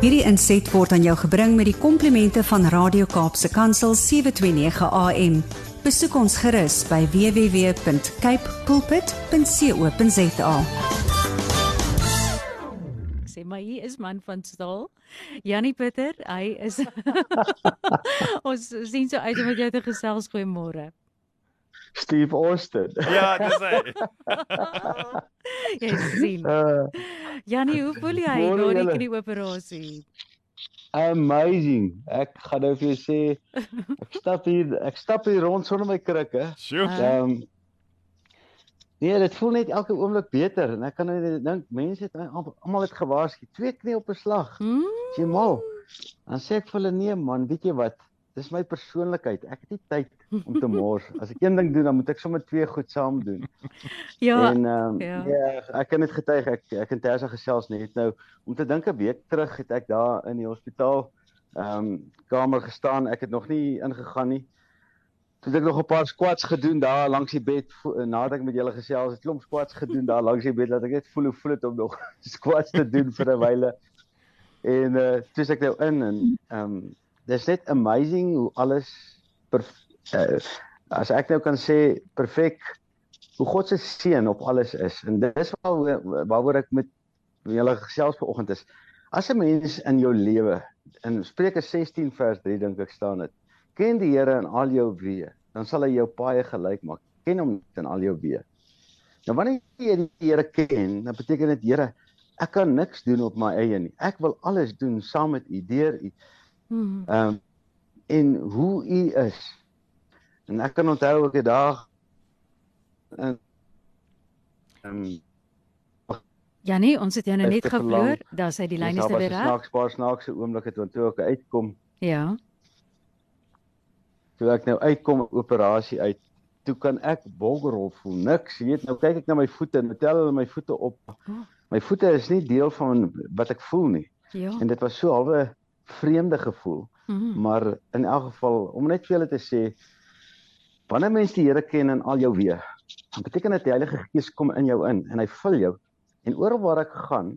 Hierdie inset word aan jou gebring met die komplimente van Radio Kaapse Kansel 729 AM. Besoek ons gerus by www.cape pulpit.co.za. sê maar hier is man van staal. Janie Pieter, hy is Ons sien so uit om met jou te gesels goeiemôre. Steve Austin. Ja, dis hy. Jy sien. Uh, Janie, hoe voel jy na die knieoperasie? amazing. Ek gaan nou vir jou sê ek stap hier ek stap hier rond sonder my krikke. Sjoe. Ah. Ehm um, Nee, dit voel net elke oomblik beter en ek kan nou net dink mense het almal het gewaarsku, twee knie op 'n slag. As jy mal. Dan sê ek vir hulle nee man, weet jy wat? Dis my persoonlikheid. Ek het nie tyd om te mors. As ek een ding doen, dan moet ek sommer twee goed saam doen. Ja. En ehm um, ja. ja. ek kan dit getuig ek ek en Tersa gesels net nou om te dink 'n week terug het ek daar in die hospitaal ehm um, kamer gestaan. Ek het nog nie ingegaan nie. Toe het ek nog 'n paar squats gedoen daar langs die bed nadat ek met julle gesels het. Klomp squats gedoen daar langs die bed dat ek net voel hoe voel dit om nog squats te doen vir 'n wyle. En uh toe is ek nou in en ehm um, dis net amazing hoe alles per uh, as ek nou kan sê perfek hoe God se seën op alles is. En dis waaroor waaroor ek met julle gesels vanoggend is. As 'n mens in jou lewe in Spreuke 16 vers 3 dink ek staan dit. Ken die Here in al jou weë, dan sal hy jou paaie gelyk maak. Ken hom in al jou weë. Nou wanneer jy die Here ken, dan beteken dit Here, ek kan niks doen op my eie nie. Ek wil alles doen saam met U, deur U. Hmm. Ehm um, en hoe U is. En ek kan onthou ek het daar in ehm um, Janie, ons het jou nou net het gevloer. Daar sê die lyn is weer reg. Snaaks paar snaakse oomblikke toe toe ek uitkom, Ja. toe ek nou uitkom op operasie uit, toe kan ek bolgerol voel. Niks, jy weet, nou kyk ek na my voete en tel hulle my voete op. Oh. My voete is nie deel van wat ek voel nie. Ja. En dit was so halwe vreemde gevoel. Mhm. Maar in elk geval om net vir julle te sê wanneer mens die Here ken in al jou weë, dan beteken dit die Heilige Gees kom in jou in en hy vul jou. En oral waar ek gaan,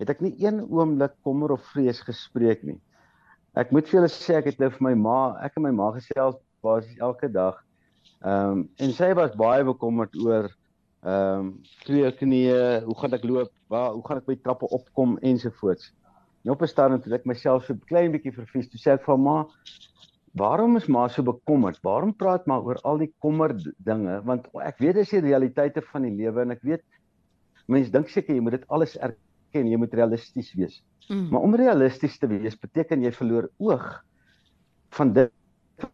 het ek nie een oomblik kommer of vrees gespreek nie. Ek moet vir julle sê ek het nou vir my ma, ek en my ma gesels basies elke dag. Ehm um, en sy was baie bekommerd oor ehm um, twee knieë, hoe gaan ek loop, waar hoe gaan ek by trappe opkom ensovoorts. En op 'n stadium toe ek myself so 'n klein bietjie vervies, toe sê ek vir ma, "Waarom is ma so bekommerd? Waarom praat ma oor al die kommer dinge? Want ek weet dis die realiteite van die lewe en ek weet mense dink seker jy moet dit alles erken, jy moet realisties wees. Mm. Maar om realisties te wees beteken jy verloor oog van dit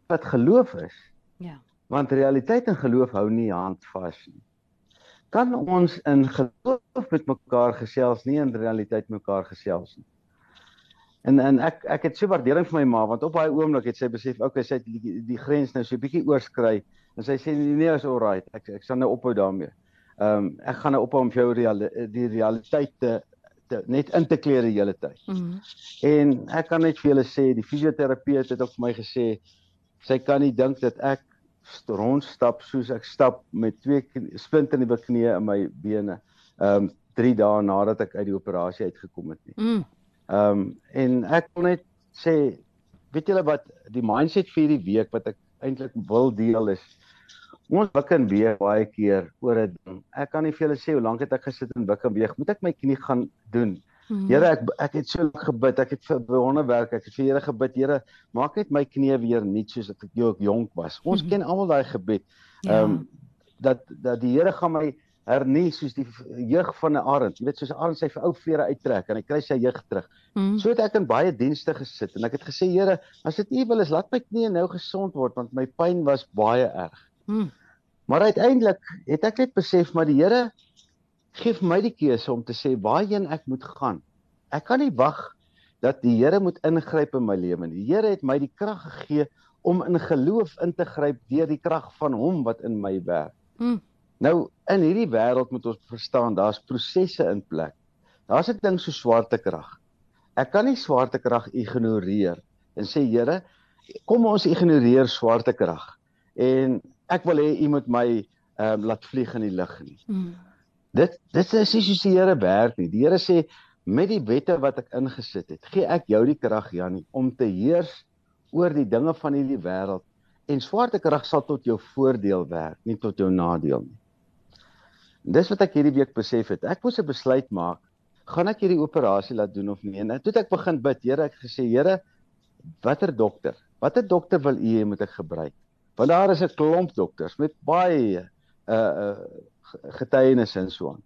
wat geloof is. Ja. Want realiteit en geloof hou nie hand vas nie. Kan ons in geloof met mekaar gesels, nie in realiteit mekaar gesels nie. En en ek ek het so waardering vir my ma want op daai oomblik het sy besef, okay, sy het die, die grens nou so 'n bietjie oorskry en sy sê nee, is alright. Ek ek sal nou ophou daarmee. Ehm um, ek gaan nou ophou om vir jou real, die realiteit te, te net in te kleer die hele tyd. Mhm. En ek kan net vir julle sê, die fisioterapeut het ook vir my gesê sy kan nie dink dat ek st- rondstap soos ek stap met twee knie- splinternuwe knieë in my bene. Ehm um, 3 dae nadat ek uit die operasie uitgekom het nie. Mm. Ehm um, en ek wil net sê weet julle wat die mindset vir hierdie week wat ek eintlik wil deel is ons wik en weeg baie keer oor 'n ding. Ek kan nie vir julle sê hoe lank het ek gesit en wik en weeg. Moet ek my knie gaan doen? Mhm. Here, ek ek het so lank gebid. Ek het vir wonderwerk, ek het vir Here gebid. Here, maak net my knie weer nuut soos ek ook jonk was. Ons Mhm. ken almal daai gebed. Ja. Ehm um, dat dat die Here gaan my hernie soos die jeug van 'n arend. Jy weet soos 'n arend sy ou vere uittrek en hy kry sy jeug terug. Mhm. So het ek in baie dienste gesit en ek het gesê Here, as dit U wil is, laat my knie nou gesond word want my pyn was baie erg. Mhm. Maar uiteindelik het ek net besef maar die Here gee vir my die keuse om te sê waarheen ek moet gaan. Ek kan nie wag dat die Here moet ingryp in my lewe nie. Die Here het my die krag gegee om in geloof in te gryp deur die krag van hom wat in my werk. Mm. Nou in hierdie wêreld moet ons verstaan daar's prosesse in plek. Daar's 'n ding so swaartekrag. Ek kan nie swaartekrag ignoreer en sê Here, kom ons ignoreer swaartekrag. En ek wil hê u moet my ehm um, laat vlieg in die lug nie. Mm. Dit dit is nie soos die Here werk nie. Die Here sê met die wette wat ek ingesit het, gee ek jou die krag Janie om te heers oor die dinge van hierdie wêreld en swaartekrag sal tot jou voordeel werk, nie tot jou nadeel nie. Dis wat ek hierdie week besef het. Ek moes 'n besluit maak. Gaan ek hierdie operasie laat doen of nie? En toe ek begin bid. Here, ek gesê, Here, watter dokter? Watter dokter wil U hê moet ek gebruik? Want daar is 'n klomp dokters met baie uh uh getuienisse en so aan.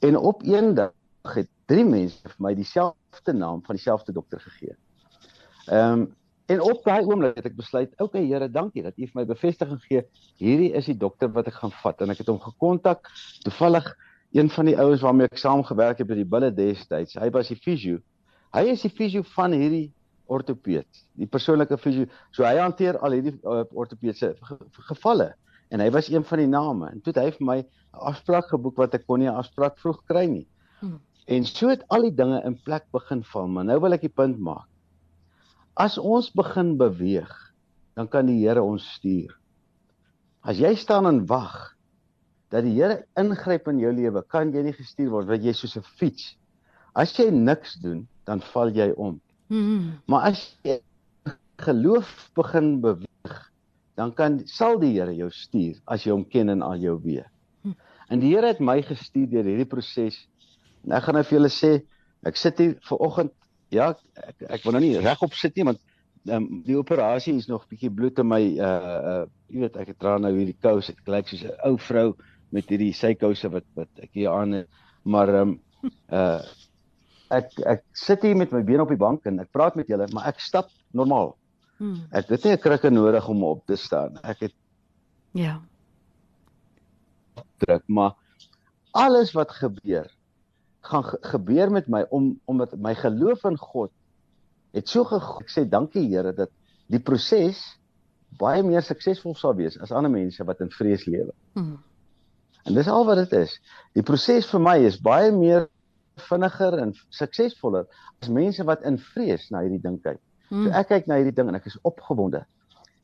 En op een dag het drie mense vir my dieselfde naam van dieselfde dokter gegee. Ehm um, en op daai oomblik het ek besluit, oké okay, Here, dankie dat U vir my bevestiging gee. Hierdie is die dokter wat ek gaan vat en ek het hom gekontak. Toevallig een van die ouens waarmee ek saam gewerk het by die bulle destyds. Hy was die fisio. Hy is die fisio van hierdie ortopeed, die persoonlike fisio. So hy hanteer al hierdie uh, ortopeedse gevalle en hy was een van die name. En toe het hy vir my 'n afspraak geboek wat ek kon nie 'n afspraak vroeg kry nie. Hmm. En so het al die dinge in plek begin val, maar nou wil ek die punt maak. As ons begin beweeg, dan kan die Here ons stuur. As jy staan en wag dat die Here ingryp in jou lewe, kan jy nie gestuur word want jy soos 'n fiets. As jy niks doen, dan val jy om. Hmm. Maar as jy geloof begin beweeg, dan kan sal die Here jou stuur as jy hom ken in al jou weë. Hm. En die Here het my gestuur deur hierdie proses En ek gaan nou vir julle sê, ek sit hier ver oggend, ja, ek ek wil nou nie regop sit nie want um, die operasie is nog bietjie bloed in my uh uh jy weet ek het dra nou hierdie kous, ek lyk soos 'n ou vrou met hierdie sykouse wat wat ek hier aan het. Maar ehm um, uh ek ek sit hier met my bene op die bank en ek praat met julle, maar ek stap normaal. Hmm. Ek het nie 'n krikke nodig om op te staan. Ek het Ja. druk, maar alles wat gebeur gaan ge gebeur met my om omdat my geloof in God het so ek sê dankie Here dat die proses baie meer suksesvol sal wees as ander mense wat in vrees lewe. Hmm. En dis al wat dit is. Die proses vir my is baie meer vinniger en suksesvoller as mense wat in vrees na hierdie ding kyk. Hmm. So ek kyk na hierdie ding en ek is opgewonde.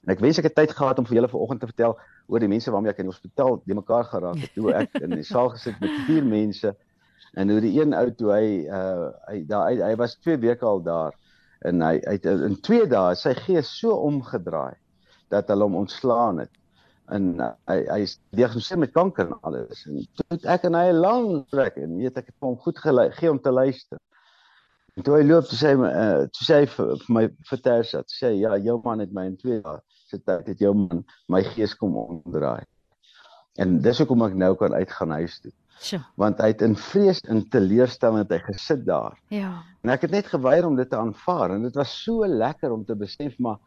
En ek wens ek het tyd gehad om vir julle vanoggend te vertel oor die mense waarmee ek in die hospitaal de mekaar geraak het. Hoe ek in die saal gesit met vier mense en hoe die een ou toe hy uh hy daar hy, hy was 2 weke al daar. En hy hy in 2 dae sy gees so omgedraai dat hulle hom ontslaan het. En uh, hy hy is diagnoseer met kanker en alles. En toe ek en hy lang trek en weet ek het hom goed gee om te luister. En toe hy loop toe sê hy uh, toe sê hy vir, vir my vertel dat sê ja jou man het my in 2 dae sit dit het jou man my gees kom omdraai. En dis hoekom ek nou kan uitgaan huis toe Sjoe. Want hy het in vrees en teleurstelling het hy gesit daar. Ja. En ek het net geweier om dit te aanvaar en dit was so lekker om te besef maar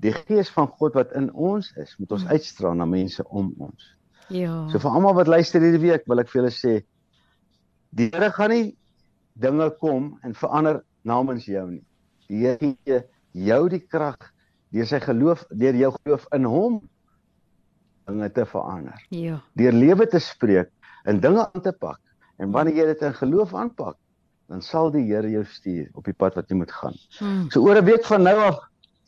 die gees van God wat in ons is, moet ons hmm. uitstraal na mense om ons. Ja. So vir almal wat luister hierdie week, wil ek vir julle sê die Here gaan nie dinge kom en verander namens jou nie. Die Here gee jou die krag deur sy geloof, deur jou geloof in hom dinge te verander. Ja. Deur lewe te spreek en dinge aan te pak. En wanneer jy dit in geloof aanpak, dan sal die Here jou stuur op die pad wat jy moet gaan. Hmm. So oor 'n week van nou af,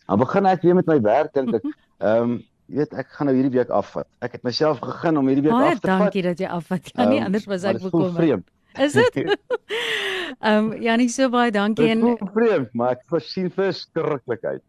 dan begin ek weer met my werk dink ek. Ehm um, jy weet ek gaan nou hierdie week afvat. Ek het myself gegeen om hierdie week Baie af te vat. Baie dankie dat jy afvat. Ja, nie um, anders was ek bekommerd. Is dit? Ehm um, Janie so baie dankie en vreemd, maar ek versien verskriklikheid.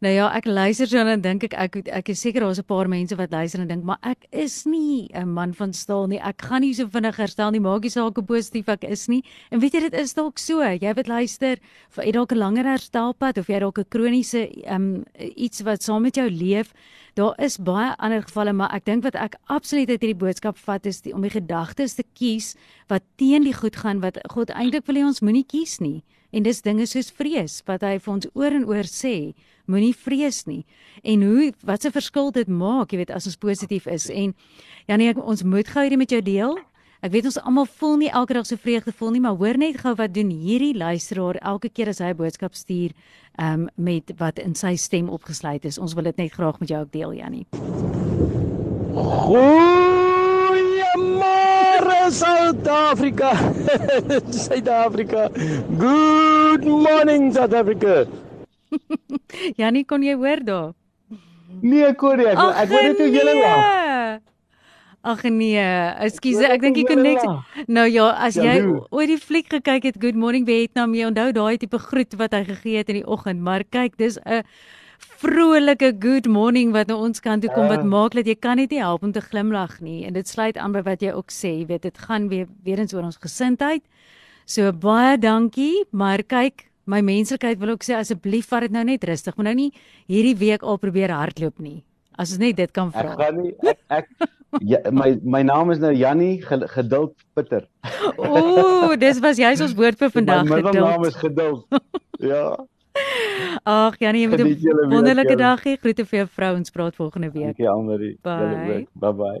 Nou ja, ek luister so en dink ek ek ek is seker daar's 'n paar mense wat luister en dink maar ek is nie 'n man van staal nie. Ek gaan nie so vinnig herstel nie. Maak nie saak hoe positief ek is nie. En weet jy dit is dalk so. Jy wat luister, vir dalk 'n langer herstelpad of jy dalk 'n kroniese ehm um, iets wat saam met jou leef. Daar is baie ander gevalle, maar ek dink wat ek absoluut uit hierdie boodskap vat is die, om die gedagtes te kies wat teen die goed gaan wat God eintlik wil hê ons moenie kies nie. En dis dinge soos vrees wat hy vir ons oor en oor sê, moenie vrees nie. En hoe wat 'n verskil dit maak, jy weet, as ons positief is. En Janie, ek, ons moet gou hierdie met jou deel. Ek weet ons almal voel nie elke dag so vreugdevol nie, maar hoor net gou wat doen hierdie luisteraar elke keer as hy 'n boodskap stuur, ehm um, met wat in sy stem opgesluit is. Ons wil dit net graag met jou ook deel, Janie. Goeiemôre Suid-Afrika. Suid-Afrika. Good morning South Africa. Janie, kon jy hoor daar? Nee, kon. Ek, ek wou net hoe julle lag. Ag nee, ekskuus, ek dink die koneksie. Nou ja, as jy ooit die fliek gekyk het Good Morning Vietnam, jy onthou daai tipe groet wat hy gegee het in die oggend, maar kyk, dis 'n vrolike good morning wat na ons kant toe kom wat maak dat jy kan net nie help om te glimlag nie en dit sluit aan by wat jy ook sê, jy weet dit gaan weer weer eens oor ons gesindheid. So baie dankie, maar kyk, my menslikheid wil ook sê asseblief vat dit nou net rustig. Moet nou nie hierdie week al probeer hardloop nie. As ons net dit kan vra. Ek gaan nie ek, ek ja, my my naam is nou Jannie Geduld Pitter. Ooh, dis was jy's ons woord vir vandag geduld. My naam is Geduld. Ja. Ag Jannie, jy moet 'n wonderlike dag hê. Groete vir jou vrou en spraak volgende week. Dankie Almarie. Bye bye.